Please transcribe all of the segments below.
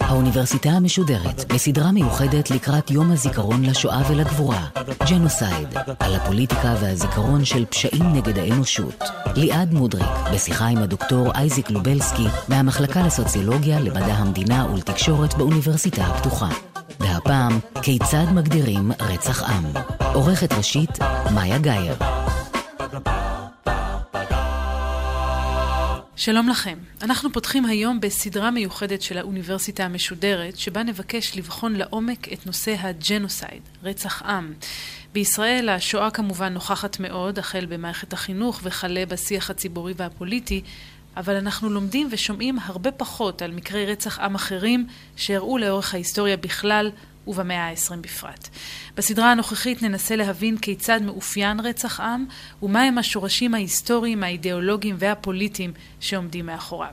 האוניברסיטה המשודרת, בסדרה מיוחדת לקראת יום הזיכרון לשואה ולגבורה, ג'נוסייד, על הפוליטיקה והזיכרון של פשעים נגד האנושות. ליעד מודריק, בשיחה עם הדוקטור אייזיק לובלסקי, מהמחלקה לסוציולוגיה, למדע המדינה ולתקשורת באוניברסיטה הפתוחה. והפעם, כיצד מגדירים רצח עם. עורכת ראשית, מאיה גאייר. שלום לכם. אנחנו פותחים היום בסדרה מיוחדת של האוניברסיטה המשודרת, שבה נבקש לבחון לעומק את נושא הג'נוסייד, רצח עם. בישראל השואה כמובן נוכחת מאוד, החל במערכת החינוך וכלה בשיח הציבורי והפוליטי, אבל אנחנו לומדים ושומעים הרבה פחות על מקרי רצח עם אחרים שאירעו לאורך ההיסטוריה בכלל ובמאה ה-20 בפרט. בסדרה הנוכחית ננסה להבין כיצד מאופיין רצח עם ומהם השורשים ההיסטוריים, האידיאולוגיים והפוליטיים שעומדים מאחוריו.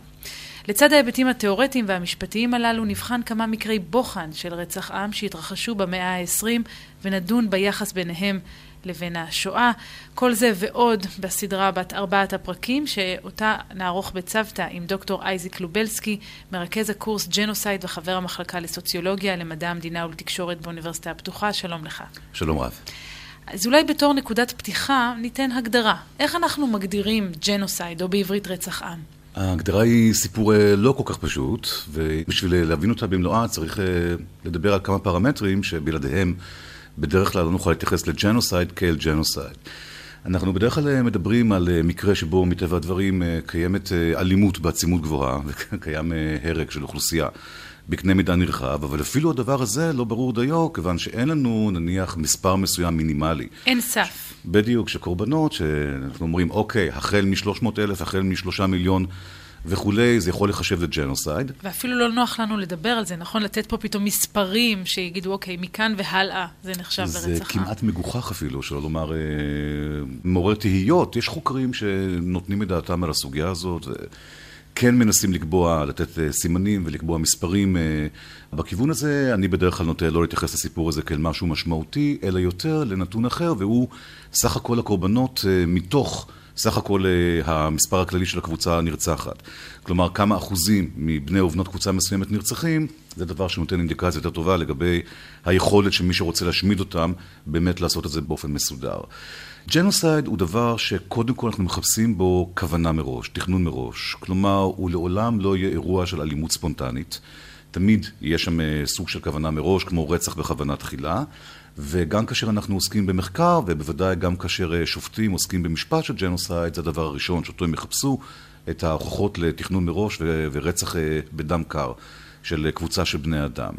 לצד ההיבטים התאורטיים והמשפטיים הללו נבחן כמה מקרי בוחן של רצח עם שהתרחשו במאה ה-20 ונדון ביחס ביניהם לבין השואה. כל זה ועוד בסדרה בת ארבעת הפרקים, שאותה נערוך בצוותא עם דוקטור אייזיק לובלסקי, מרכז הקורס ג'נוסייד וחבר המחלקה לסוציולוגיה, למדע המדינה ולתקשורת באוניברסיטה הפתוחה. שלום לך. שלום רב. אז אולי בתור נקודת פתיחה ניתן הגדרה. איך אנחנו מגדירים ג'נוסייד, או בעברית רצח עם? ההגדרה היא סיפור אה, לא כל כך פשוט, ובשביל להבין אותה במלואה צריך אה, לדבר על כמה פרמטרים שבלעדיהם בדרך כלל לא נוכל להתייחס לג'נוסייד כאל ג'נוסייד. אנחנו בדרך כלל אה, מדברים על אה, מקרה שבו מטבע הדברים אה, קיימת אלימות בעצימות גבוהה וקיים הרג של אוכלוסייה בקנה מידה נרחב, אבל אפילו הדבר הזה לא ברור דיו, כיוון שאין לנו נניח מספר מסוים מינימלי. אין סף. בדיוק, שקורבנות, שאנחנו אומרים, אוקיי, החל מ-300 אלף, החל מ-3 מיליון וכולי, זה יכול לחשב לג'נוסייד. ואפילו לא נוח לנו לדבר על זה, נכון? לתת פה פתאום מספרים שיגידו, אוקיי, מכאן והלאה זה נחשב לרצח זה כמעט מגוחך אפילו, שלא לומר אה, מעורר תהיות. יש חוקרים שנותנים את דעתם על הסוגיה הזאת. כן מנסים לקבוע, לתת אה, סימנים ולקבוע מספרים. אה, בכיוון הזה אני בדרך כלל נוטה לא להתייחס לסיפור הזה כאל משהו משמעותי, אלא יותר לנתון אחר, והוא סך הכל הקורבנות מתוך... סך הכל אה, המספר הכללי של הקבוצה הנרצחת. כלומר, כמה אחוזים מבני ובנות קבוצה מסוימת נרצחים, זה דבר שנותן אינדיקציה יותר טובה לגבי היכולת של מי שרוצה להשמיד אותם, באמת לעשות את זה באופן מסודר. ג'נוסייד הוא דבר שקודם כל אנחנו מחפשים בו כוונה מראש, תכנון מראש. כלומר, הוא לעולם לא יהיה אירוע של אלימות ספונטנית. תמיד יהיה שם אה, סוג של כוונה מראש, כמו רצח בכוונה תחילה. וגם כאשר אנחנו עוסקים במחקר, ובוודאי גם כאשר אה, שופטים עוסקים במשפט של ג'נוסייד, זה הדבר הראשון שאותו הם יחפשו, את ההוכחות לתכנון מראש ורצח אה, בדם קר של קבוצה של בני אדם.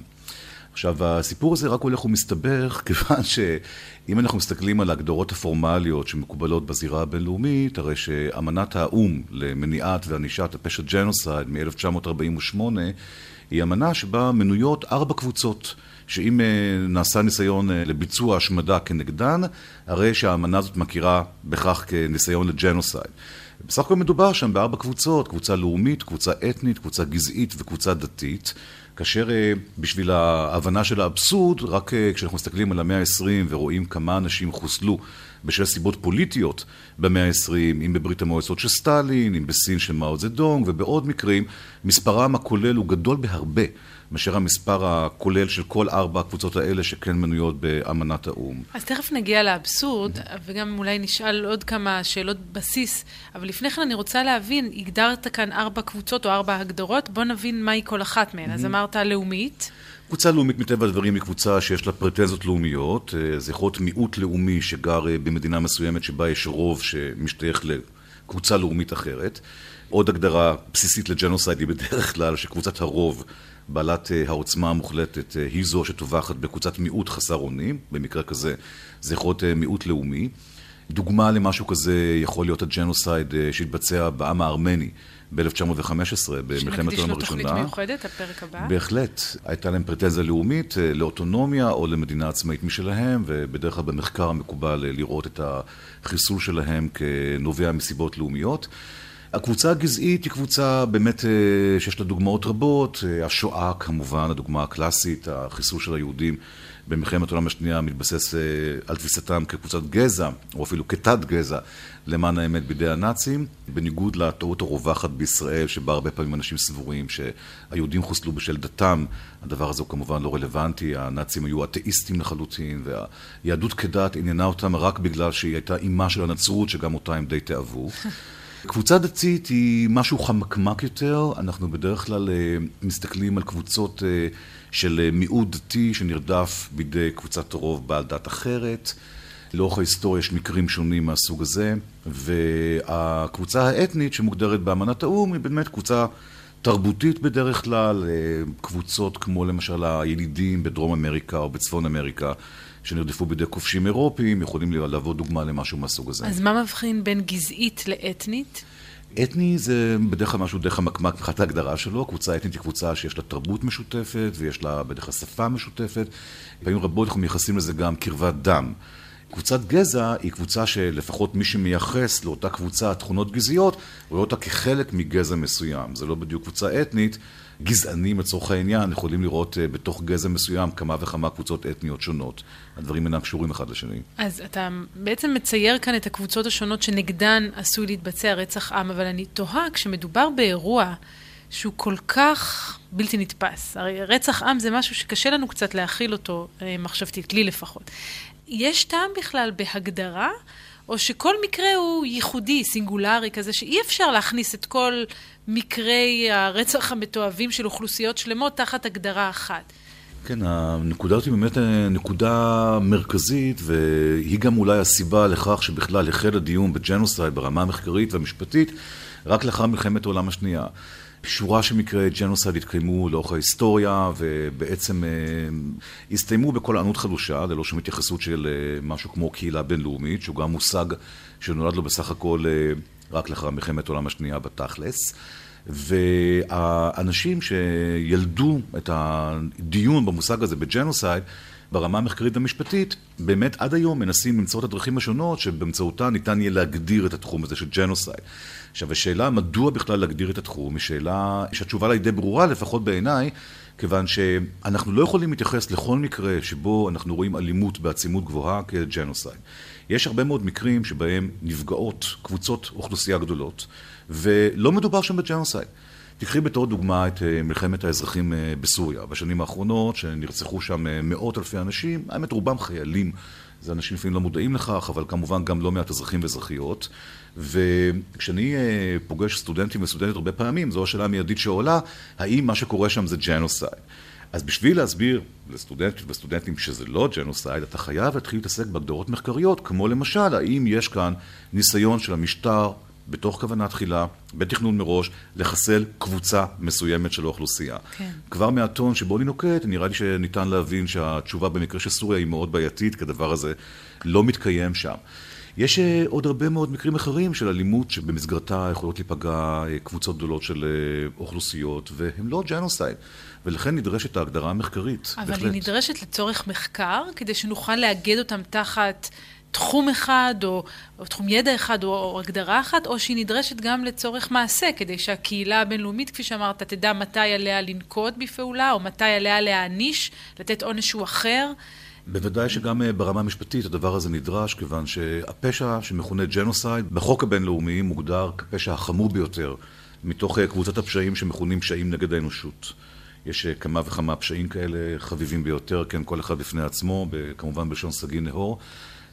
עכשיו, הסיפור הזה רק הולך ומסתבך, כיוון שאם אנחנו מסתכלים על ההגדרות הפורמליות שמקובלות בזירה הבינלאומית, הרי שאמנת האו"ם למניעת וענישת הפשע ג'נוסייד מ-1948 היא אמנה שבה מנויות ארבע קבוצות. שאם אה, נעשה ניסיון אה, לביצוע השמדה כנגדן, הרי שהאמנה הזאת מכירה בכך כניסיון לג'נוסייד. בסך הכל מדובר שם בארבע קבוצות, קבוצה לאומית, קבוצה אתנית, קבוצה גזעית וקבוצה דתית, כאשר אה, בשביל ההבנה של האבסורד, רק כשאנחנו מסתכלים על המאה ה-20 ורואים כמה אנשים חוסלו בשל סיבות פוליטיות במאה ה-20, אם בברית המועצות של סטלין, אם בסין של מאו זדונג ובעוד מקרים, מספרם הכולל הוא גדול בהרבה. מאשר המספר הכולל של כל ארבע הקבוצות האלה שכן מנויות באמנת האו"ם. אז תכף נגיע לאבסורד, וגם אולי נשאל עוד כמה שאלות בסיס, אבל לפני כן אני רוצה להבין, הגדרת כאן ארבע קבוצות או ארבע הגדרות, בוא נבין מהי כל אחת מהן. אז אמרת לאומית. קבוצה לאומית מטבע הדברים היא קבוצה שיש לה פרטנזיות לאומיות, אה, זה יכול להיות מיעוט לאומי שגר אה, במדינה מסוימת שבה יש רוב שמשתייך לקבוצה לאומית אחרת. עוד הגדרה בסיסית לג'נוסייד היא בדרך כלל שקבוצת הרוב בעלת אה, העוצמה המוחלטת היא זו שטובחת בקבוצת מיעוט חסר אונים, במקרה כזה זה יכול להיות מיעוט לאומי. דוגמה למשהו כזה יכול להיות הג'נוסייד שהתבצע בעם הארמני ב-1915, במלחמת העולם הראשונה. שנקדיש לו תוכנית מיוחדת, הפרק הבא. בהחלט. הייתה להם פרטנזיה לאומית, אה, לאוטונומיה או למדינה עצמאית משלהם, ובדרך כלל במחקר מקובל אה, לראות את החיסול שלהם כנובע מסיבות לאומיות. הקבוצה הגזעית היא קבוצה באמת שיש לה דוגמאות רבות, השואה כמובן, הדוגמה הקלאסית, החיסול של היהודים במלחמת העולם השנייה מתבסס אה, על תפיסתם כקבוצת גזע, או אפילו כתת גזע, למען האמת בידי הנאצים, בניגוד לטעות הרווחת בישראל, שבה הרבה פעמים אנשים סבורים שהיהודים חוסלו בשל דתם, הדבר הזה הוא כמובן לא רלוונטי, הנאצים היו אתאיסטים לחלוטין, והיהדות כדת עניינה אותם רק בגלל שהיא הייתה אימה של הנצרות, שגם אותה הם די תאהבו. קבוצה דתית היא משהו חמקמק יותר, אנחנו בדרך כלל אה, מסתכלים על קבוצות אה, של אה, מיעוט דתי שנרדף בידי קבוצת רוב בעל דת אחרת. לאורך ההיסטוריה יש מקרים שונים מהסוג הזה, והקבוצה האתנית שמוגדרת באמנת האו"ם היא באמת קבוצה תרבותית בדרך כלל, קבוצות כמו למשל הילידים בדרום אמריקה או בצפון אמריקה, שנרדפו בידי כובשים אירופיים, יכולים להוות דוגמה למשהו מהסוג הזה. אז מה מבחין בין גזעית לאתנית? אתני זה בדרך כלל משהו דרך המקמק מבחינת ההגדרה שלו, קבוצה אתנית היא קבוצה שיש לה תרבות משותפת ויש לה בדרך כלל שפה משותפת. פעמים רבות אנחנו מייחסים לזה גם קרבת דם. קבוצת גזע היא קבוצה שלפחות מי שמייחס לאותה קבוצה תכונות גזעיות, רואה אותה כחלק מגזע מסוים. זה לא בדיוק קבוצה אתנית, גזענים לצורך העניין יכולים לראות אה, בתוך גזע מסוים כמה וכמה קבוצות אתניות שונות. הדברים אינם קשורים אחד לשני. אז אתה בעצם מצייר כאן את הקבוצות השונות שנגדן עשוי להתבצע רצח עם, אבל אני תוהה, כשמדובר באירוע שהוא כל כך בלתי נתפס, הרי רצח עם זה משהו שקשה לנו קצת להכיל אותו אה, מחשבתית, לי לפחות. יש טעם בכלל בהגדרה? או שכל מקרה הוא ייחודי, סינגולרי כזה, שאי אפשר להכניס את כל מקרי הרצח המתועבים של אוכלוסיות שלמות תחת הגדרה אחת. כן, הנקודה הזאת היא באמת אה, נקודה מרכזית, והיא גם אולי הסיבה לכך שבכלל החל הדיון בג'נוסייד ברמה המחקרית והמשפטית רק לאחר מלחמת העולם השנייה. שורה של מקרי ג'נוסייד התקיימו לאורך ההיסטוריה, ובעצם אה, הסתיימו בקול ענות חלושה, ללא שום התייחסות של אה, משהו כמו קהילה בינלאומית, שהוא גם מושג שנולד לו בסך הכל רק לאחר מלחמת העולם השנייה בתכלס. והאנשים שילדו את הדיון במושג הזה בג'נוסייד, ברמה המחקרית והמשפטית, באמת עד היום מנסים למצוא את הדרכים השונות שבאמצעותן ניתן יהיה להגדיר את התחום הזה של ג'נוסייד. עכשיו, השאלה מדוע בכלל להגדיר את התחום, היא שאלה שהתשובה לה היא די ברורה, לפחות בעיניי, כיוון שאנחנו לא יכולים להתייחס לכל מקרה שבו אנחנו רואים אלימות בעצימות גבוהה כג'נוסייד. יש הרבה מאוד מקרים שבהם נפגעות קבוצות אוכלוסייה גדולות, ולא מדובר שם בג'נוסייד. תקחי בתור דוגמה את אה, מלחמת האזרחים אה, בסוריה. בשנים האחרונות, שנרצחו שם אה, מאות אלפי אנשים, האמת רובם חיילים. זה אנשים לפעמים לא מודעים לכך, אבל כמובן גם לא מעט אזרחים ואזרחיות. וכשאני פוגש סטודנטים וסטודנטיות הרבה פעמים, זו השאלה המיידית שעולה, האם מה שקורה שם זה ג'נוסייד? אז בשביל להסביר לסטודנטים וסטודנטים שזה לא ג'נוסייד, אתה חייב להתחיל להתעסק בהגדרות מחקריות, כמו למשל, האם יש כאן ניסיון של המשטר בתוך כוונה תחילה, בתכנון מראש, לחסל קבוצה מסוימת של האוכלוסייה. כן. כבר מהטון שבו אני נוקט, נראה לי שניתן להבין שהתשובה במקרה של סוריה היא מאוד בעייתית, כי הדבר הזה לא מתקיים שם. יש אה, עוד הרבה מאוד מקרים אחרים של אלימות שבמסגרתה יכולות להיפגע אה, קבוצות גדולות של אה, אוכלוסיות, והם לא ג'נוסייד. ולכן נדרשת ההגדרה המחקרית, אבל בהחלט. היא נדרשת לצורך מחקר, כדי שנוכל לאגד אותם תחת תחום אחד, או, או תחום ידע אחד, או, או הגדרה אחת, או שהיא נדרשת גם לצורך מעשה, כדי שהקהילה הבינלאומית, כפי שאמרת, תדע מתי עליה לנקוט בפעולה, או מתי עליה להעניש, לתת עונש שהוא אחר. בוודאי שגם אה, ברמה המשפטית הדבר הזה נדרש, כיוון שהפשע שמכונה ג'נוסייד, בחוק הבינלאומי מוגדר כפשע החמור ביותר, מתוך אה, קבוצת הפשעים שמכונים פשעים נגד האנושות. יש אה, כמה וכמה פשעים כאלה חביבים ביותר, כן, כל אחד בפני עצמו, כמובן בלשון סגי נהור.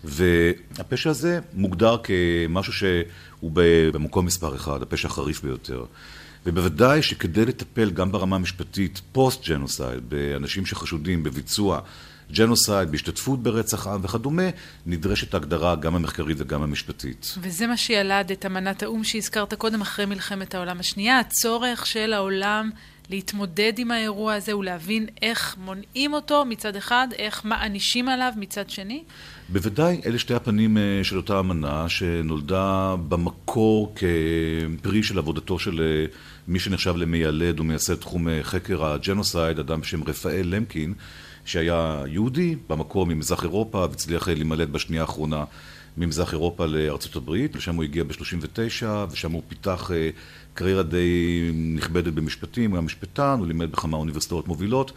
והפשע הזה מוגדר כמשהו שהוא במקום מספר אחד, הפשע החריף ביותר. ובוודאי שכדי לטפל גם ברמה המשפטית פוסט-ג'נוסייד, באנשים שחשודים בביצוע ג'נוסייד, בהשתתפות ברצח עם וכדומה, נדרשת הגדרה גם המחקרית וגם המשפטית. וזה מה שילד את אמנת האו"ם שהזכרת קודם, אחרי מלחמת העולם השנייה, הצורך של העולם להתמודד עם האירוע הזה ולהבין איך מונעים אותו מצד אחד, איך מענישים עליו מצד שני? בוודאי, אלה שתי הפנים אה, של אותה אמנה שנולדה במקור כפרי של עבודתו של אה, מי שנחשב למיילד ומייסד תחום אה, חקר הג'נוסייד, אדם בשם רפאל למקין, שהיה יהודי במקור ממזרח אירופה והצליח להימלט בשנייה האחרונה ממזרח אירופה לארצות הברית, לשם הוא הגיע ב-39, ושם הוא פיתח אה, קריירה די נכבדת במשפטים, הוא היה משפטן, הוא לימד בכמה אוניברסיטאות מובילות,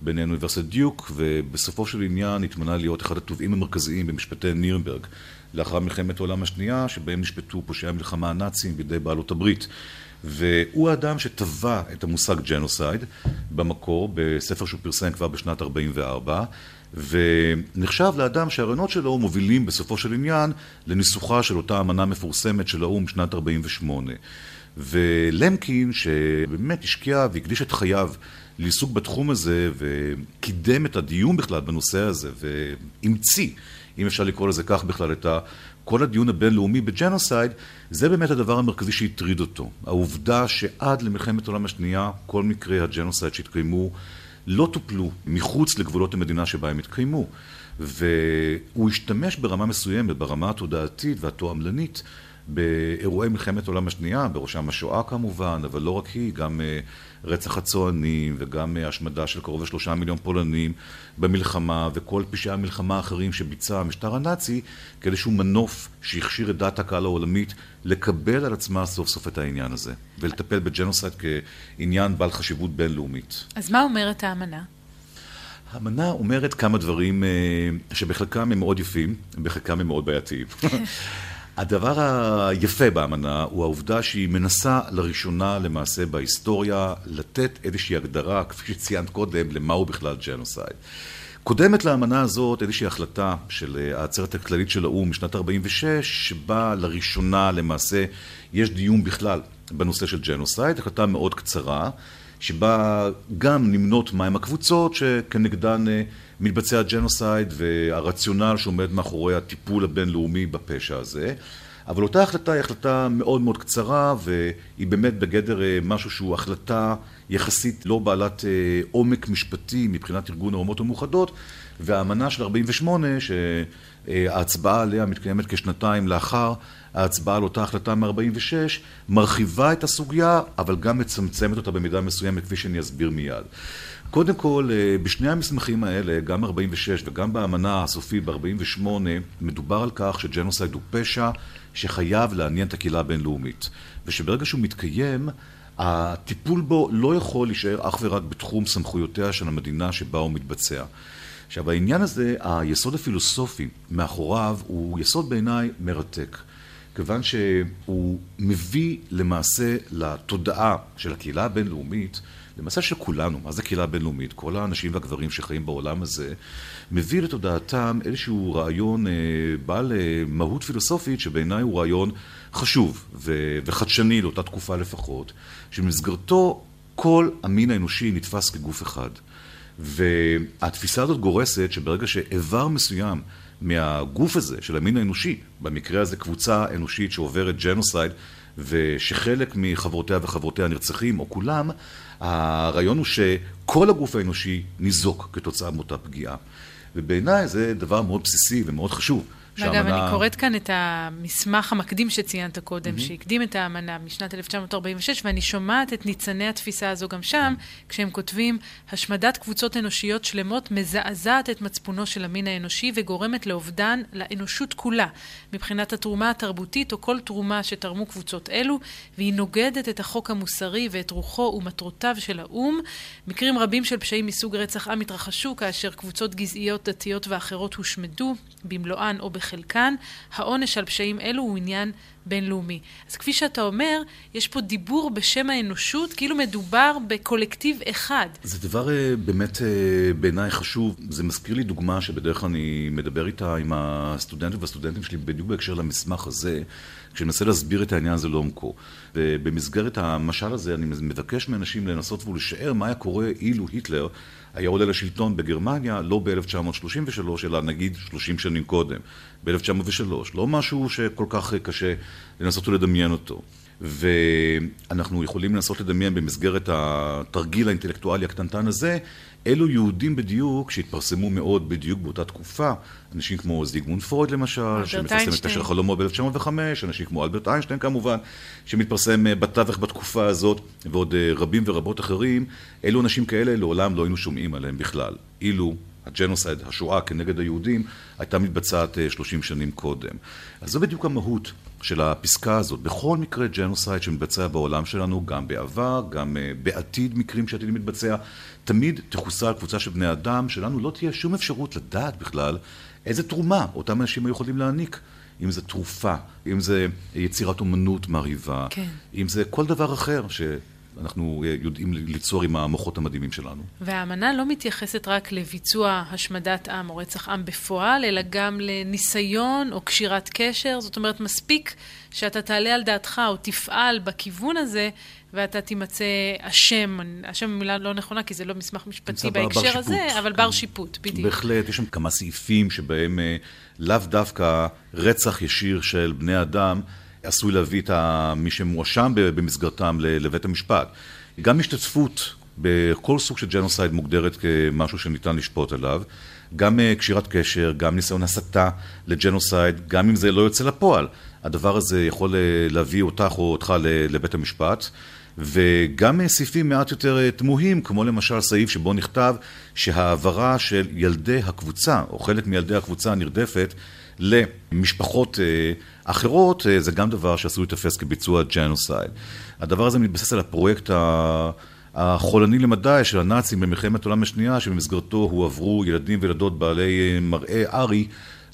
ביניהן אוניברסיטת דיוק, ובסופו של עניין התמנה להיות אחד התובעים המרכזיים במשפטי נירנברג, לאחר מלחמת העולם השנייה, שבהם נשפטו פושעי המלחמה הנאצים בידי בעלות הברית. והוא האדם שטבע את המושג ג'נוסייד במקור, בספר שהוא פרסם כבר בשנת 44, ונחשב לאדם שהרעיונות שלו מובילים בסופו של עניין לניסוחה של אותה אמנה מפורסמת של האו"ם שנת 48. ולמקין, שבאמת השקיע והקדיש את חייו לעיסוק בתחום הזה וקידם את הדיון בכלל בנושא הזה והמציא, אם אפשר לקרוא לזה כך בכלל, את כל הדיון הבינלאומי בג'נוסייד, זה באמת הדבר המרכזי שהטריד אותו. העובדה שעד למלחמת העולם השנייה כל מקרי הג'נוסייד שהתקיימו לא טופלו מחוץ לגבולות המדינה שבה הם התקיימו. והוא השתמש ברמה מסוימת, ברמה התודעתית והתועמלנית, באירועי מלחמת העולם השנייה, בראשם השואה כמובן, אבל לא רק היא, גם אה, רצח הצוענים וגם אה, השמדה של קרוב לשלושה מיליון פולנים במלחמה וכל פשעי המלחמה האחרים שביצע המשטר הנאצי כאיזשהו מנוף שהכשיר את דעת הקהל העולמית לקבל על עצמה סוף סוף את העניין הזה ולטפל בג'נוסייד כעניין בעל חשיבות בינלאומית. אז מה אומרת האמנה? האמנה אומרת כמה דברים אה, שבחלקם הם מאוד יפים, בחלקם הם מאוד בעייתיים. הדבר היפה באמנה הוא העובדה שהיא מנסה לראשונה למעשה בהיסטוריה לתת איזושהי הגדרה, כפי שציינת קודם, למהו בכלל ג'נוסייד. קודמת לאמנה הזאת איזושהי החלטה של אה, העצרת הכללית של האו"ם משנת 46, שבה לראשונה למעשה יש דיון בכלל בנושא של ג'נוסייד, החלטה מאוד קצרה, שבה גם נמנות מהם הקבוצות שכנגדן אה, מתבצע ג'נוסייד והרציונל שעומד מאחורי הטיפול הבינלאומי בפשע הזה. אבל אותה החלטה היא החלטה מאוד מאוד קצרה והיא באמת בגדר אה, משהו שהוא החלטה יחסית לא בעלת אה, עומק משפטי מבחינת ארגון האומות המאוחדות והאמנה של 48 שההצבעה עליה מתקיימת כשנתיים לאחר ההצבעה על אותה החלטה מ-46 מרחיבה את הסוגיה אבל גם מצמצמת אותה במידה מסוימת כפי שאני אסביר מיד. קודם כל, אה, בשני המסמכים האלה, גם ב-46 וגם באמנה הסופי ב-48, מדובר על כך שג'נוסייד הוא פשע שחייב לעניין את הקהילה הבינלאומית. ושברגע שהוא מתקיים, הטיפול בו לא יכול להישאר אך ורק בתחום סמכויותיה של המדינה שבה הוא מתבצע. עכשיו, העניין הזה, היסוד הפילוסופי מאחוריו הוא יסוד בעיניי מרתק. כיוון שהוא מביא למעשה לתודעה של הקהילה הבינלאומית למעשה של כולנו, מה זה קהילה בינלאומית? כל האנשים והגברים שחיים בעולם הזה, מביא לתודעתם איזשהו רעיון אה, בעל אה, מהות פילוסופית שבעיניי הוא רעיון חשוב ו- וחדשני לאותה תקופה לפחות, שבמסגרתו כל המין האנושי נתפס כגוף אחד. והתפיסה הזאת גורסת שברגע שאיבר מסוים מהגוף הזה, של המין האנושי, במקרה הזה קבוצה אנושית שעוברת ג'נוסייד, ושחלק מחברותיה וחברותיה נרצחים, או כולם, הרעיון הוא שכל הגוף האנושי ניזוק כתוצאה מאותה פגיעה. ובעיניי זה דבר מאוד בסיסי ומאוד חשוב. אגב, אני קוראת כאן את המסמך המקדים שציינת קודם, mm-hmm. שהקדים את האמנה משנת 1946, ואני שומעת את ניצני התפיסה הזו גם שם, mm-hmm. כשהם כותבים, השמדת קבוצות אנושיות שלמות מזעזעת את מצפונו של המין האנושי וגורמת לאובדן לאנושות כולה, מבחינת התרומה התרבותית או כל תרומה שתרמו קבוצות אלו, והיא נוגדת את החוק המוסרי ואת רוחו ומטרותיו של האו"ם. מקרים רבים של פשעים מסוג רצח עם התרחשו כאשר קבוצות גזעיות, דתיות ואחרות הושמדו, במלואן או בחלקן, העונש על פשעים אלו הוא עניין בינלאומי. אז כפי שאתה אומר, יש פה דיבור בשם האנושות, כאילו מדובר בקולקטיב אחד. זה דבר אה, באמת אה, בעיניי חשוב. זה מזכיר לי דוגמה שבדרך כלל אני מדבר איתה עם הסטודנטים והסטודנטים שלי בדיוק בהקשר למסמך הזה, כשאני מנסה להסביר את העניין הזה לעומקו. ובמסגרת המשל הזה אני מבקש מאנשים לנסות ולשער מה היה קורה אילו היטלר היה עולה לשלטון בגרמניה לא ב-1933, אלא נגיד 30 שנים קודם, ב-1903. לא משהו שכל כך קשה לנסות ולדמיין אותו. ואנחנו יכולים לנסות לדמיין במסגרת התרגיל האינטלקטואלי הקטנטן הזה, אלו יהודים בדיוק שהתפרסמו מאוד בדיוק באותה תקופה, אנשים כמו זיגמונד פרויד למשל, שמפרסם את פשר החלומות ב-1905, אנשים כמו אלברט איינשטיין כמובן, שמתפרסם אה, בתווך בתקופה הזאת, ועוד אה, רבים ורבות אחרים, אלו אנשים כאלה לעולם לא היינו שומעים עליהם בכלל, אילו הג'נוסייד, השואה כנגד היהודים, הייתה מתבצעת 30 שנים קודם. אז זו בדיוק המהות של הפסקה הזאת. בכל מקרה ג'נוסייד שמתבצע בעולם שלנו, גם בעבר, גם בעתיד מקרים שעתידים להתבצע, תמיד תחוסל קבוצה של בני אדם, שלנו לא תהיה שום אפשרות לדעת בכלל איזה תרומה אותם אנשים היו יכולים להעניק. אם זה תרופה, אם זה יצירת אומנות מרהיבה, כן. אם זה כל דבר אחר שאנחנו יודעים ליצור עם המוחות המדהימים שלנו. והאמנה לא מתייחסת רק לביצוע השמדת עם או רצח עם בפועל, אלא גם לניסיון או קשירת קשר. זאת אומרת, מספיק שאתה תעלה על דעתך או תפעל בכיוון הזה, ואתה תימצא אשם, אשם מילה לא נכונה, כי זה לא מסמך משפטי בהקשר הזה, אבל בר שיפוט, בדיוק. בהחלט, יש שם כמה סעיפים שבהם אה, לאו דווקא רצח ישיר של בני אדם עשוי להביא את מי שמואשם במסגרתם לבית המשפט. גם השתתפות בכל סוג של ג'נוסייד מוגדרת כמשהו שניתן לשפוט עליו. גם אה, קשירת קשר, גם ניסיון הסתה לג'נוסייד, גם אם זה לא יוצא לפועל. הדבר הזה יכול אה, להביא אותך או אותך לבית המשפט. וגם סעיפים מעט יותר אה, תמוהים, כמו למשל סעיף שבו נכתב שהעברה של ילדי הקבוצה, או חלק מילדי הקבוצה הנרדפת, למשפחות אה, אחרות, אה, זה גם דבר שעשוי לתפס כביצוע ג'נוסייד. הדבר הזה מתבסס על הפרויקט החולני למדי של הנאצים במלחמת העולם השנייה, שבמסגרתו הועברו ילדים וילדות בעלי מראה ארי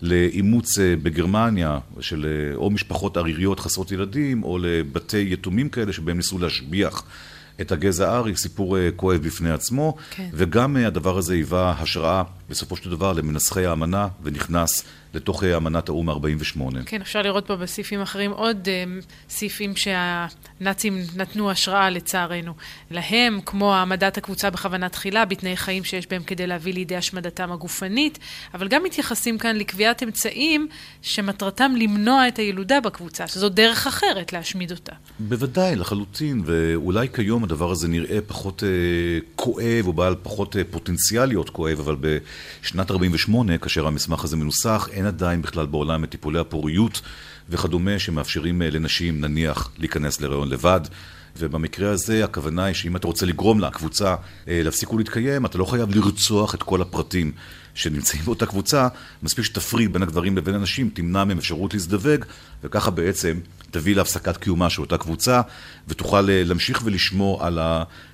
לאימוץ אה, בגרמניה של אה, או משפחות עריריות חסרות ילדים או לבתי יתומים כאלה שבהם ניסו להשביח את הגזע הארי, סיפור אה, כואב בפני עצמו, כן. וגם הדבר הזה היווה השראה בסופו של דבר למנסחי האמנה ונכנס לתוך אמנת האו"ם מ-48. כן, אפשר לראות פה בסעיפים אחרים עוד um, סעיפים שהנאצים נתנו השראה לצערנו. להם, כמו העמדת הקבוצה בכוונה תחילה, בתנאי חיים שיש בהם כדי להביא לידי השמדתם הגופנית, אבל גם מתייחסים כאן לקביעת אמצעים שמטרתם למנוע את הילודה בקבוצה, שזו דרך אחרת להשמיד אותה. בוודאי, לחלוטין, ואולי כיום הדבר הזה נראה פחות uh, כואב, או בעל פחות uh, פוטנציאל להיות כואב, אבל בשנת 48', כאשר המסמך הזה מנוסח, אין עדיין בכלל בעולם את טיפולי הפוריות וכדומה שמאפשרים אה, לנשים נניח להיכנס להיריון לבד. ובמקרה הזה הכוונה היא שאם אתה רוצה לגרום לקבוצה אה, להפסיק ולהתקיים, אתה לא חייב לרצוח את כל הפרטים שנמצאים באותה קבוצה, מספיק שתפריד בין הגברים לבין הנשים, תמנע מהם אפשרות להזדווג, וככה בעצם תביא להפסקת קיומה של אותה קבוצה, ותוכל אה, להמשיך ולשמור על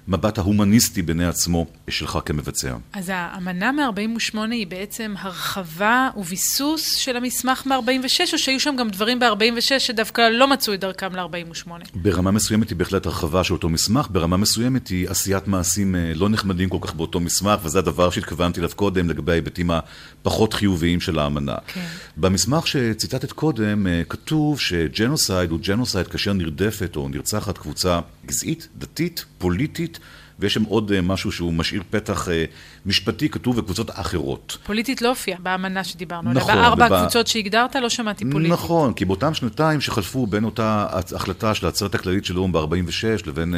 המבט ההומניסטי בעיני עצמו שלך כמבצע. אז האמנה מ-48 היא בעצם הרחבה וביסוס של המסמך מ-46, או שהיו שם גם דברים ב-46 שדווקא לא מצאו את דרכם ל-48? ברמה מסוימת היא בהחלט הרחבה של אותו מסמך, ברמה מסוימת היא עשיית מעשים אה, לא נחמדים כל כך באותו מסמך, וזה הדבר שהתכוונתי אליו קודם לגבי ההיבטים הפחות חיוביים של האמנה. כן. במסמך שציטטת קודם אה, כתוב שג'נוסייד הוא ג'נוסייד כאשר נרדפת או נרצחת קבוצה גזעית, דתית, פוליטית. ויש שם עוד אה, משהו שהוא משאיר פתח אה, משפטי, כתוב בקבוצות אחרות. פוליטית לא הופיע באמנה שדיברנו עליה. נכון. בארבע ובא... הקבוצות שהגדרת לא שמעתי פוליטית. נכון, כי באותם שנתיים שחלפו בין אותה החלטה של העצרת הכללית של האו"ם ב-46 לבין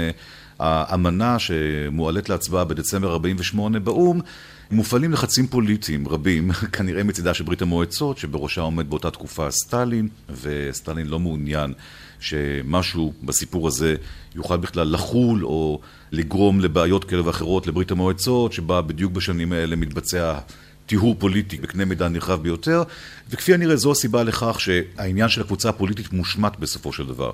האמנה שמועלית להצבעה בדצמבר 48 באו"ם, מופעלים לחצים פוליטיים רבים, כנראה מצידה של ברית המועצות, שבראשה עומד באותה תקופה סטלין, וסטלין לא מעוניין שמשהו בסיפור הזה יוכל בכלל לחול או לגרום לבעיות כאלה ואחרות לברית המועצות, שבה בדיוק בשנים האלה מתבצע טיהור פוליטי בקנה מידה נרחב ביותר, וכפי הנראה זו הסיבה לכך שהעניין של הקבוצה הפוליטית מושמט בסופו של דבר.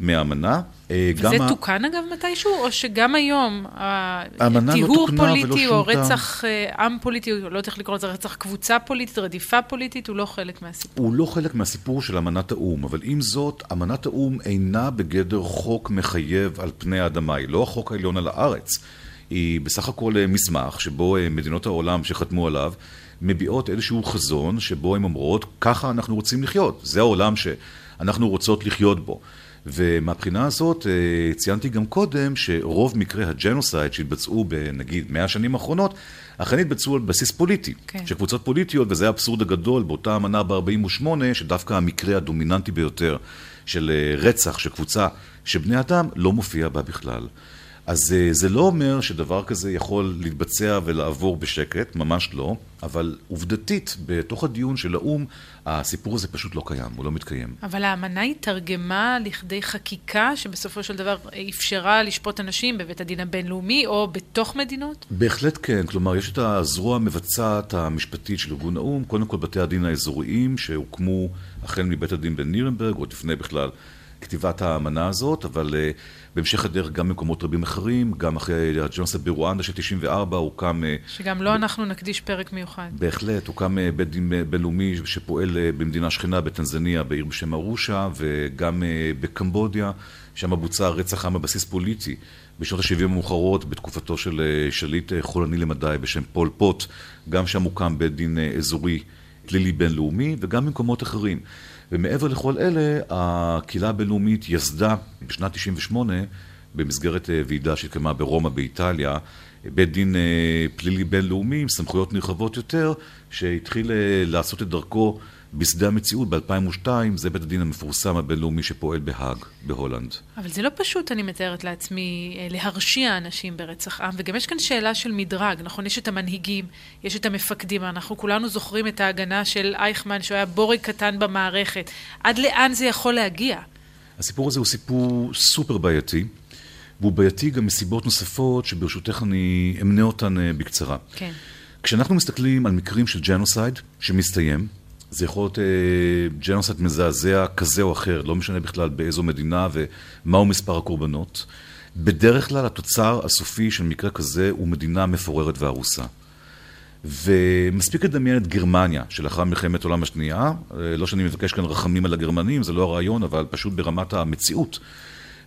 מהאמנה. אה, וזה ה... תוקן אגב מתישהו, או שגם היום הטיהור לא פוליטי או רצח אה, עם פוליטי, לא יודעת איך לקרוא לזה, רצח קבוצה פוליטית, רדיפה פוליטית, הוא לא חלק מהסיפור. הוא לא חלק מהסיפור של אמנת האו"ם, אבל עם זאת, אמנת האו"ם אינה בגדר חוק מחייב על פני האדמה, היא לא החוק העליון על הארץ. היא בסך הכל אה, מסמך שבו מדינות העולם שחתמו עליו מביעות איזשהו חזון שבו הן אומרות, ככה אנחנו רוצים לחיות, זה העולם שאנחנו רוצות לחיות בו. ומהבחינה הזאת אה, ציינתי גם קודם שרוב מקרי הג'נוסייד שהתבצעו בנגיד מאה השנים האחרונות, אכן התבצעו על בסיס פוליטי, כן. של קבוצות פוליטיות, וזה האבסורד הגדול באותה אמנה ב-48, שדווקא המקרה הדומיננטי ביותר של אה, רצח של קבוצה שבני אדם לא מופיע בה בכלל. אז אה, זה לא אומר שדבר כזה יכול להתבצע ולעבור בשקט, ממש לא, אבל עובדתית, בתוך הדיון של האו"ם, הסיפור הזה פשוט לא קיים, הוא לא מתקיים. אבל האמנה התרגמה לכדי חקיקה שבסופו של דבר אפשרה לשפוט אנשים בבית הדין הבינלאומי או בתוך מדינות? בהחלט כן, כלומר יש את הזרוע המבצעת המשפטית של ארגון האו"ם, קודם כל בתי הדין האזוריים שהוקמו החל מבית הדין בנירנברג, עוד לפני בכלל כתיבת האמנה הזאת, אבל uh, בהמשך הדרך גם במקומות רבים אחרים, גם אחרי הג'ונסט ברואנדה של 94 הוקם... Uh, שגם לו לא ב... אנחנו נקדיש פרק מיוחד. בהחלט, הוקם uh, בית דין בינלאומי שפועל uh, במדינה שכנה, בטנזניה, בעיר בשם ארושה, וגם uh, בקמבודיה, שם בוצע רצח עם בבסיס פוליטי. בשנות ה-70 המאוחרות, בתקופתו של שליט חולני למדי בשם פול פוט, גם שם הוקם בית דין אזורי פלילי בינלאומי, וגם במקומות אחרים. ומעבר לכל אלה, הקהילה הבינלאומית יסדה בשנת 98, במסגרת אה, ועידה שהתקיימה ברומא באיטליה, בית דין אה, פלילי בינלאומי עם סמכויות נרחבות יותר, שהתחיל אה, לעשות את דרכו בשדה המציאות ב-2002, זה בית הדין המפורסם הבינלאומי שפועל בהאג, בהולנד. אבל זה לא פשוט, אני מתארת לעצמי, אה, להרשיע אנשים ברצח עם, וגם יש כאן שאלה של מדרג, נכון? יש את המנהיגים, יש את המפקדים, אנחנו כולנו זוכרים את ההגנה של אייכמן, שהוא היה בורג קטן במערכת. עד לאן זה יכול להגיע? הסיפור הזה הוא סיפור סופר בעייתי. והוא בעייתי גם מסיבות נוספות שברשותך אני אמנה אותן אה, בקצרה. כן. כשאנחנו מסתכלים על מקרים של ג'נוסייד שמסתיים, זה יכול להיות אה, ג'נוסייד מזעזע כזה או אחר, לא משנה בכלל באיזו מדינה ומהו מספר הקורבנות. בדרך כלל התוצר הסופי של מקרה כזה הוא מדינה מפוררת והרוסה. ומספיק לדמיין את גרמניה שלאחר מלחמת העולם השנייה, אה, לא שאני מבקש כאן רחמים על הגרמנים, זה לא הרעיון, אבל פשוט ברמת המציאות.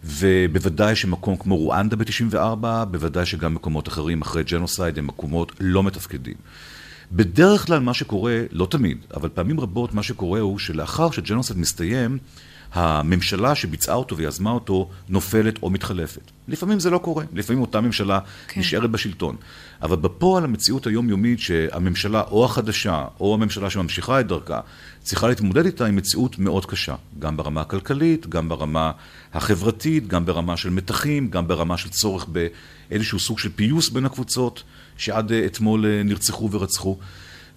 ובוודאי שמקום כמו רואנדה ב-94, בוודאי שגם מקומות אחרים אחרי ג'נוסייד הם מקומות לא מתפקדים. בדרך כלל מה שקורה, לא תמיד, אבל פעמים רבות מה שקורה הוא שלאחר שג'נוסייד מסתיים, הממשלה שביצעה אותו ויזמה אותו נופלת או מתחלפת. לפעמים זה לא קורה, לפעמים אותה ממשלה כן. נשארת בשלטון. אבל בפועל המציאות היומיומית שהממשלה או החדשה או הממשלה שממשיכה את דרכה צריכה להתמודד איתה עם מציאות מאוד קשה, גם ברמה הכלכלית, גם ברמה החברתית, גם ברמה של מתחים, גם ברמה של צורך באיזשהו סוג של פיוס בין הקבוצות שעד אה, אתמול אה, נרצחו ורצחו.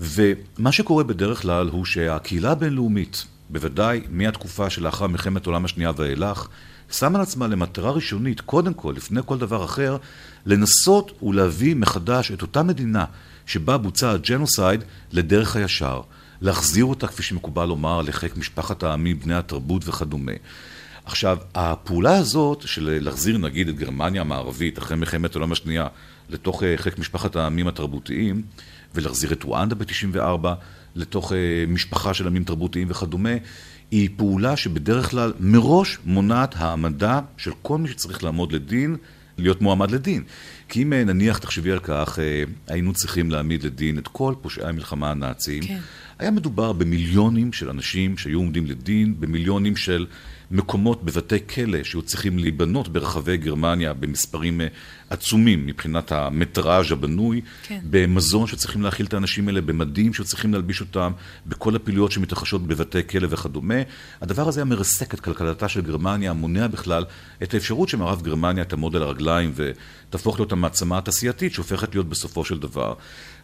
ומה שקורה בדרך כלל הוא שהקהילה הבינלאומית בוודאי מהתקופה שלאחר מלחמת העולם השנייה ואילך, שמה לעצמה למטרה ראשונית, קודם כל, לפני כל דבר אחר, לנסות ולהביא מחדש את אותה מדינה שבה בוצע הג'נוסייד לדרך הישר. להחזיר אותה, כפי שמקובל לומר, לחיק משפחת העמים, בני התרבות וכדומה. עכשיו, הפעולה הזאת של להחזיר נגיד את גרמניה המערבית אחרי מלחמת העולם השנייה לתוך אה, חיק משפחת העמים התרבותיים ולהחזיר את רואנדה ב-94 לתוך אה, משפחה של עמים תרבותיים וכדומה, היא פעולה שבדרך כלל מראש מונעת העמדה של כל מי שצריך לעמוד לדין, להיות מועמד לדין. כי אם אה, נניח, תחשבי על כך, אה, היינו צריכים להעמיד לדין את כל פושעי המלחמה הנאציים, כן. היה מדובר במיליונים של אנשים שהיו עומדים לדין, במיליונים של מקומות בבתי כלא שהיו צריכים להיבנות ברחבי גרמניה במספרים אה, עצומים מבחינת המטראז' הבנוי, כן. במזון שצריכים להאכיל את האנשים האלה, במדים שצריכים להלביש אותם, בכל הפעילויות שמתרחשות בבתי כלא וכדומה. הדבר הזה היה מרסק את כלכלתה של גרמניה, מונע בכלל את האפשרות שמערב גרמניה תעמוד על הרגליים ותהפוך להיות המעצמה התעשייתית שהופכת להיות בסופו של דבר.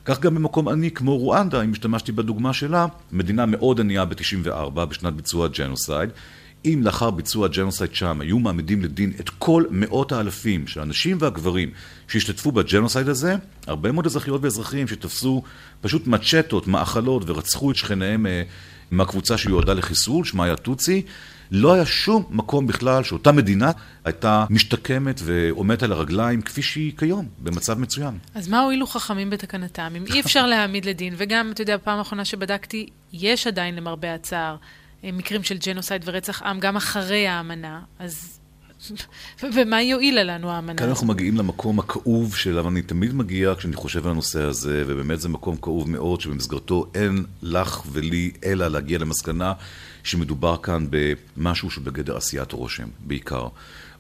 כך גם במקום עני כמו רואנדה, אם השתמשתי בדוגמה שלה, מדינה מאוד ענייה ב-94 בשנת ביצוע הג'נוסייד. אם לאחר ביצוע הג'נוסייד שם היו מעמידים לדין את כל מאות האלפים של הנשים והגברים שהשתתפו בג'נוסייד הזה, הרבה מאוד אזרחיות ואזרחים שתפסו פשוט מצ'טות, מאכלות ורצחו את שכניהם אה, מהקבוצה שיועדה לחיסול, שמה היה טוצי, לא היה שום מקום בכלל שאותה מדינה הייתה משתקמת ועומדת על הרגליים כפי שהיא כיום, במצב מצוין. אז מה הועילו חכמים בתקנתם? אם אי אפשר להעמיד לדין, וגם, אתה יודע, פעם האחרונה שבדקתי, יש עדיין למרבה הצער מקרים של ג'נוסייד ורצח עם גם אחרי האמנה, אז... ומה יועילה לנו האמנה כאן אנחנו מגיעים למקום הכאוב שאליו אני תמיד מגיע כשאני חושב על הנושא הזה, ובאמת זה מקום כאוב מאוד, שבמסגרתו אין לך ולי אלא להגיע למסקנה שמדובר כאן במשהו שבגדר עשיית רושם, בעיקר.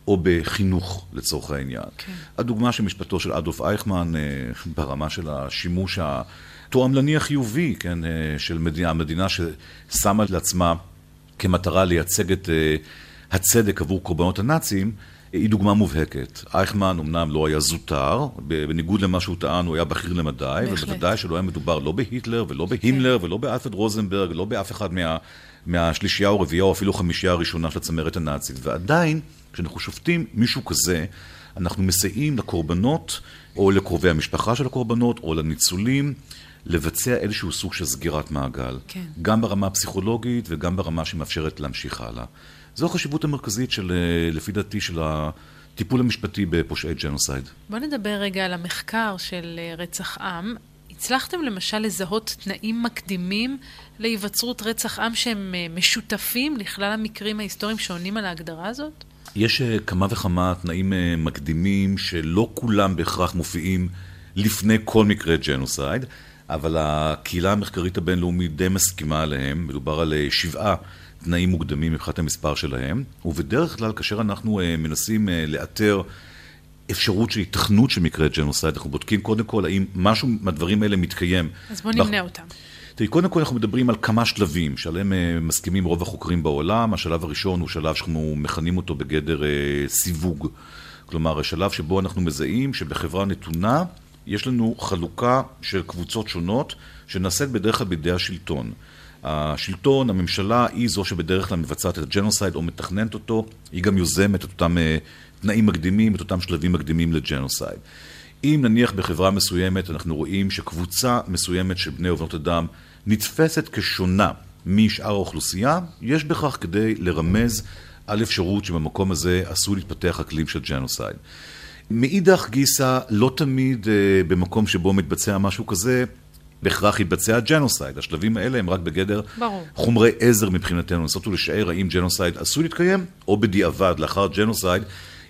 או בחינוך לצורך העניין. כן. הדוגמה של משפטו של אדולף אייכמן אה, ברמה של השימוש התועמלני החיובי, כן, אה, של מדינה, המדינה ששמה לעצמה כמטרה לייצג את אה, הצדק עבור קורבנות הנאצים, היא דוגמה מובהקת. אייכמן אמנם לא היה זוטר, בניגוד למה שהוא טען, הוא היה בכיר למדי, ובוודאי שלא היה מדובר לא בהיטלר ולא בהימלר ולא באלפרד רוזנברג, ולא באף אחד מה, מהשלישייה או רביעייה או אפילו חמישייה הראשונה של הצמרת הנאצית. ועדיין, כשאנחנו שופטים מישהו כזה, אנחנו מסייעים לקורבנות, או לקרובי המשפחה של הקורבנות, או לניצולים, לבצע איזשהו סוג של סגירת מעגל. כן. גם ברמה הפסיכולוגית וגם ברמה שמאפשרת להמשיך הלאה. זו החשיבות המרכזית של, אה, לפי דעתי, של הטיפול המשפטי בפושעי ג'נוסייד. בוא נדבר רגע על המחקר של אה, רצח עם. הצלחתם למשל לזהות תנאים מקדימים להיווצרות רצח עם שהם אה, משותפים לכלל המקרים ההיסטוריים שעונים על ההגדרה הזאת? יש כמה וכמה תנאים מקדימים שלא כולם בהכרח מופיעים לפני כל מקרה ג'נוסייד, אבל הקהילה המחקרית הבינלאומית די מסכימה עליהם. מדובר על שבעה תנאים מוקדמים מבחינת המספר שלהם, ובדרך כלל כאשר אנחנו אה, מנסים אה, לאתר אפשרות של היתכנות של מקרה ג'נוסייד, אנחנו בודקים קודם כל האם משהו מהדברים האלה מתקיים. אז בואו נמנה. אותם. תראי, קודם כל אנחנו מדברים על כמה שלבים שעליהם מסכימים רוב החוקרים בעולם. השלב הראשון הוא שלב שאנחנו מכנים אותו בגדר סיווג. כלומר, השלב שבו אנחנו מזהים שבחברה נתונה יש לנו חלוקה של קבוצות שונות שנעשית בדרך כלל בידי השלטון. השלטון, הממשלה, היא זו שבדרך כלל מבצעת את הג'נוסייד או מתכננת אותו, היא גם יוזמת את אותם uh, תנאים מקדימים, את אותם שלבים מקדימים לג'נוסייד. אם נניח בחברה מסוימת אנחנו רואים שקבוצה מסוימת של בני ובנות אדם נתפסת כשונה משאר האוכלוסייה, יש בכך כדי לרמז על אפשרות שבמקום הזה עשוי להתפתח אקלים של ג'נוסייד. מאידך גיסא, לא תמיד אה, במקום שבו מתבצע משהו כזה, בהכרח יתבצע ג'נוסייד. השלבים האלה הם רק בגדר ברור. חומרי עזר מבחינתנו, לנסות ולשער האם ג'נוסייד עשוי להתקיים, או בדיעבד, לאחר ג'נוסייד,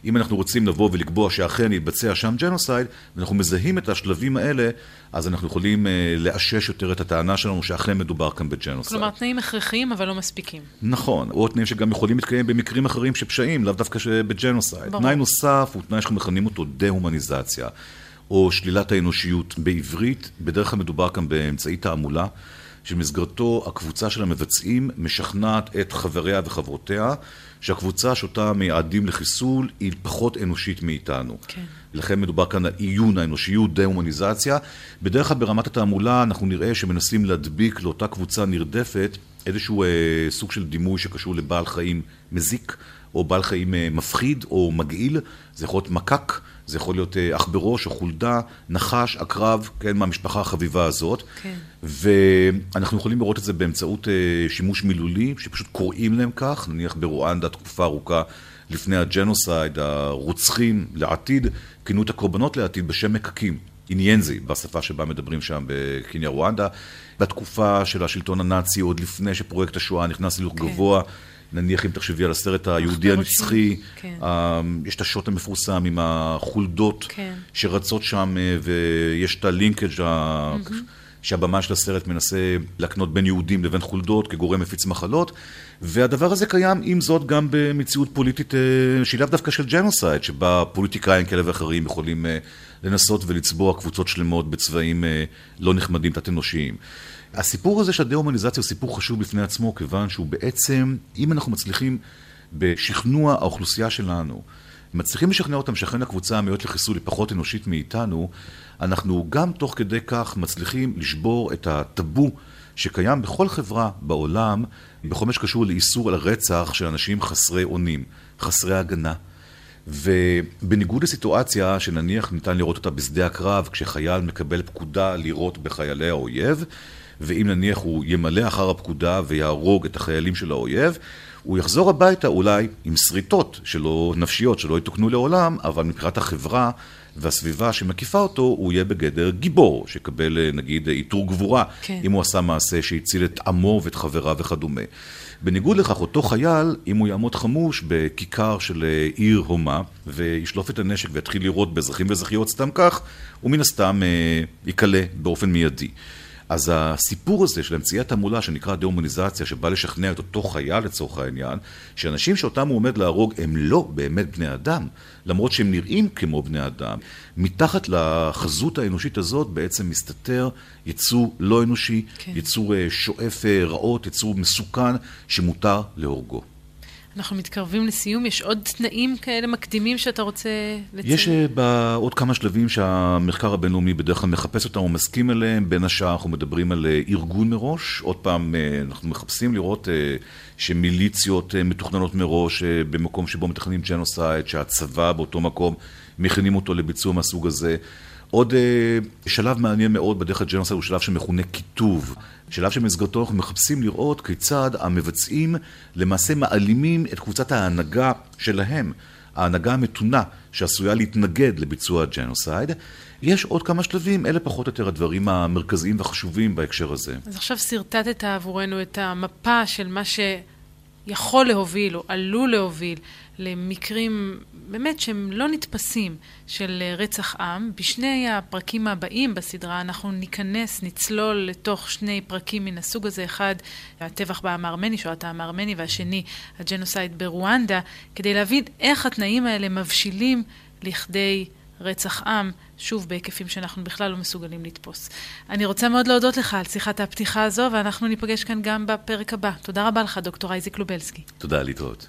אם אנחנו רוצים לבוא ולקבוע שאכן התבצע שם ג'נוסייד, ואנחנו מזהים את השלבים האלה, אז אנחנו יכולים אה, לאשש יותר את הטענה שלנו שאכן מדובר כאן בג'נוסייד. כלומר, תנאים הכרחיים אבל לא מספיקים. נכון, או תנאים שגם יכולים להתקיים במקרים אחרים של פשעים, לאו דווקא בג'נוסייד. תנאי נוסף הוא תנאי שאנחנו מכנים אותו דה-הומניזציה. או שלילת האנושיות בעברית, בדרך כלל מדובר כאן באמצעי תעמולה, שבמסגרתו הקבוצה של המבצעים משכנעת את חבריה וחברותיה שהקבוצה שאותה מייעדים לחיסול היא פחות אנושית מאיתנו. כן. לכן מדובר כאן על עיון האנושיות, דה-הומניזציה. בדרך כלל ברמת התעמולה אנחנו נראה שמנסים להדביק לאותה קבוצה נרדפת איזשהו אה, סוג של דימוי שקשור לבעל חיים מזיק, או בעל חיים אה, מפחיד או מגעיל, זה יכול להיות מקק. זה יכול להיות אה, אח בראש או חולדה, נחש, עקרב, כן, מהמשפחה החביבה הזאת. כן. ואנחנו יכולים לראות את זה באמצעות אה, שימוש מילולי, שפשוט קוראים להם כך, נניח ברואנדה תקופה ארוכה לפני הג'נוסייד, הרוצחים לעתיד, כינו את הקורבנות לעתיד בשם מקקים. עניינזי, בשפה שבה מדברים שם בקניה רואנדה. בתקופה של השלטון הנאצי, עוד לפני שפרויקט השואה נכנס להילוך כן. גבוה, נניח אם תחשבי על הסרט היהודי הנצחי, כן. אמ, יש את השוט המפורסם עם החולדות כן. שרצות שם, אה, ויש את הלינקג' mm-hmm. שהבמה של הסרט מנסה להקנות בין יהודים לבין חולדות כגורם מפיץ מחלות, והדבר הזה קיים עם זאת גם במציאות פוליטית אה, שהיא לאו דווקא של ג'נוסייד, שבה פוליטיקאים כאלה ואחרים יכולים אה, לנסות ולצבוע קבוצות שלמות בצבעים לא נחמדים, תת-אנושיים. הסיפור הזה של הדה-הומניזציה הוא סיפור חשוב בפני עצמו, כיוון שהוא בעצם, אם אנחנו מצליחים בשכנוע האוכלוסייה שלנו, מצליחים לשכנע אותם שאכן הקבוצה המיועדת לחיסול היא פחות אנושית מאיתנו, אנחנו גם תוך כדי כך מצליחים לשבור את הטאבו שקיים בכל חברה בעולם, בכל מה שקשור לאיסור על הרצח של אנשים חסרי אונים, חסרי הגנה. ובניגוד לסיטואציה שנניח ניתן לראות אותה בשדה הקרב, כשחייל מקבל פקודה לירות בחיילי האויב, ואם נניח הוא ימלא אחר הפקודה ויהרוג את החיילים של האויב, הוא יחזור הביתה אולי עם שריטות שלא, נפשיות שלא יתוקנו לעולם, אבל מבחינת החברה והסביבה שמקיפה אותו, הוא יהיה בגדר גיבור, שיקבל נגיד עיטור גבורה, כן. אם הוא עשה מעשה שהציל את עמו ואת חבריו וכדומה. בניגוד לכך, אותו חייל, אם הוא יעמוד חמוש בכיכר של עיר הומה, וישלוף את הנשק ויתחיל לירות באזרחים ואזרחיות סתם כך, הוא מן הסתם אה, ייקלע באופן מיידי. אז הסיפור הזה של אמצעי התעמולה שנקרא דה-הומניזציה, שבא לשכנע את אותו חייל לצורך העניין, שאנשים שאותם הוא עומד להרוג הם לא באמת בני אדם, למרות שהם נראים כמו בני אדם, מתחת לחזות האנושית הזאת בעצם מסתתר יצור לא אנושי, כן. יצור אה, שואף אה, רעות, יצור מסוכן, שמותר להורגו. אנחנו מתקרבים לסיום, יש עוד תנאים כאלה מקדימים שאתה רוצה לציין? יש אה, עוד כמה שלבים שהמחקר הבינלאומי בדרך כלל מחפש אותם או מסכים אליהם, בין השאר אנחנו מדברים על אה, ארגון מראש, עוד פעם אנחנו מחפשים לראות שמיליציות מתוכננות מראש במקום שבו מתכננים ג'נוסייד, שהצבא באותו מקום מכינים אותו לביצוע מהסוג הזה. עוד אה, שלב מעניין מאוד בדרך הג'נוסייד הוא שלב שמכונה קיטוב. שלב שבמסגרתו אנחנו מחפשים לראות כיצד המבצעים למעשה מעלימים את קבוצת ההנהגה שלהם, ההנהגה המתונה שעשויה להתנגד לביצוע הג'נוסייד. יש עוד כמה שלבים, אלה פחות או יותר הדברים המרכזיים והחשובים בהקשר הזה. אז עכשיו שרטטת עבורנו את המפה של מה שיכול להוביל או עלול להוביל למקרים באמת שהם לא נתפסים של רצח עם. בשני הפרקים הבאים בסדרה אנחנו ניכנס, נצלול לתוך שני פרקים מן הסוג הזה, אחד הטבח בעם הארמני, שואת העם הארמני, והשני הג'נוסייד ברואנדה, כדי להבין איך התנאים האלה מבשילים לכדי רצח עם, שוב בהיקפים שאנחנו בכלל לא מסוגלים לתפוס. אני רוצה מאוד להודות לך על שיחת הפתיחה הזו, ואנחנו ניפגש כאן גם בפרק הבא. תודה רבה לך, דוקטור אייזיק לובלסקי. תודה, להתראות.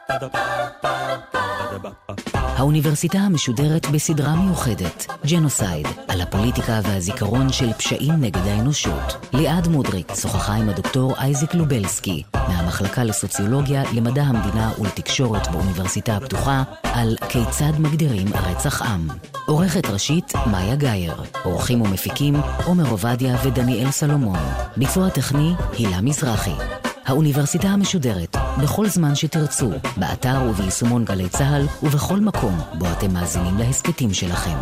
האוניברסיטה המשודרת בסדרה מיוחדת, ג'נוסייד, על הפוליטיקה והזיכרון של פשעים נגד האנושות. ליעד מודריק שוחחה עם הדוקטור אייזיק לובלסקי, מהמחלקה לסוציולוגיה, למדע המדינה ולתקשורת באוניברסיטה הפתוחה, על כיצד מגדירים רצח עם. עורכת ראשית, מאיה גאייר. עורכים ומפיקים, עומר עובדיה ודניאל סלומון. ביצוע טכני, הילה מזרחי. האוניברסיטה המשודרת, בכל זמן שתרצו, באתר וביישומון גלי צה"ל ובכל מקום בו אתם מאזינים להסכתים שלכם.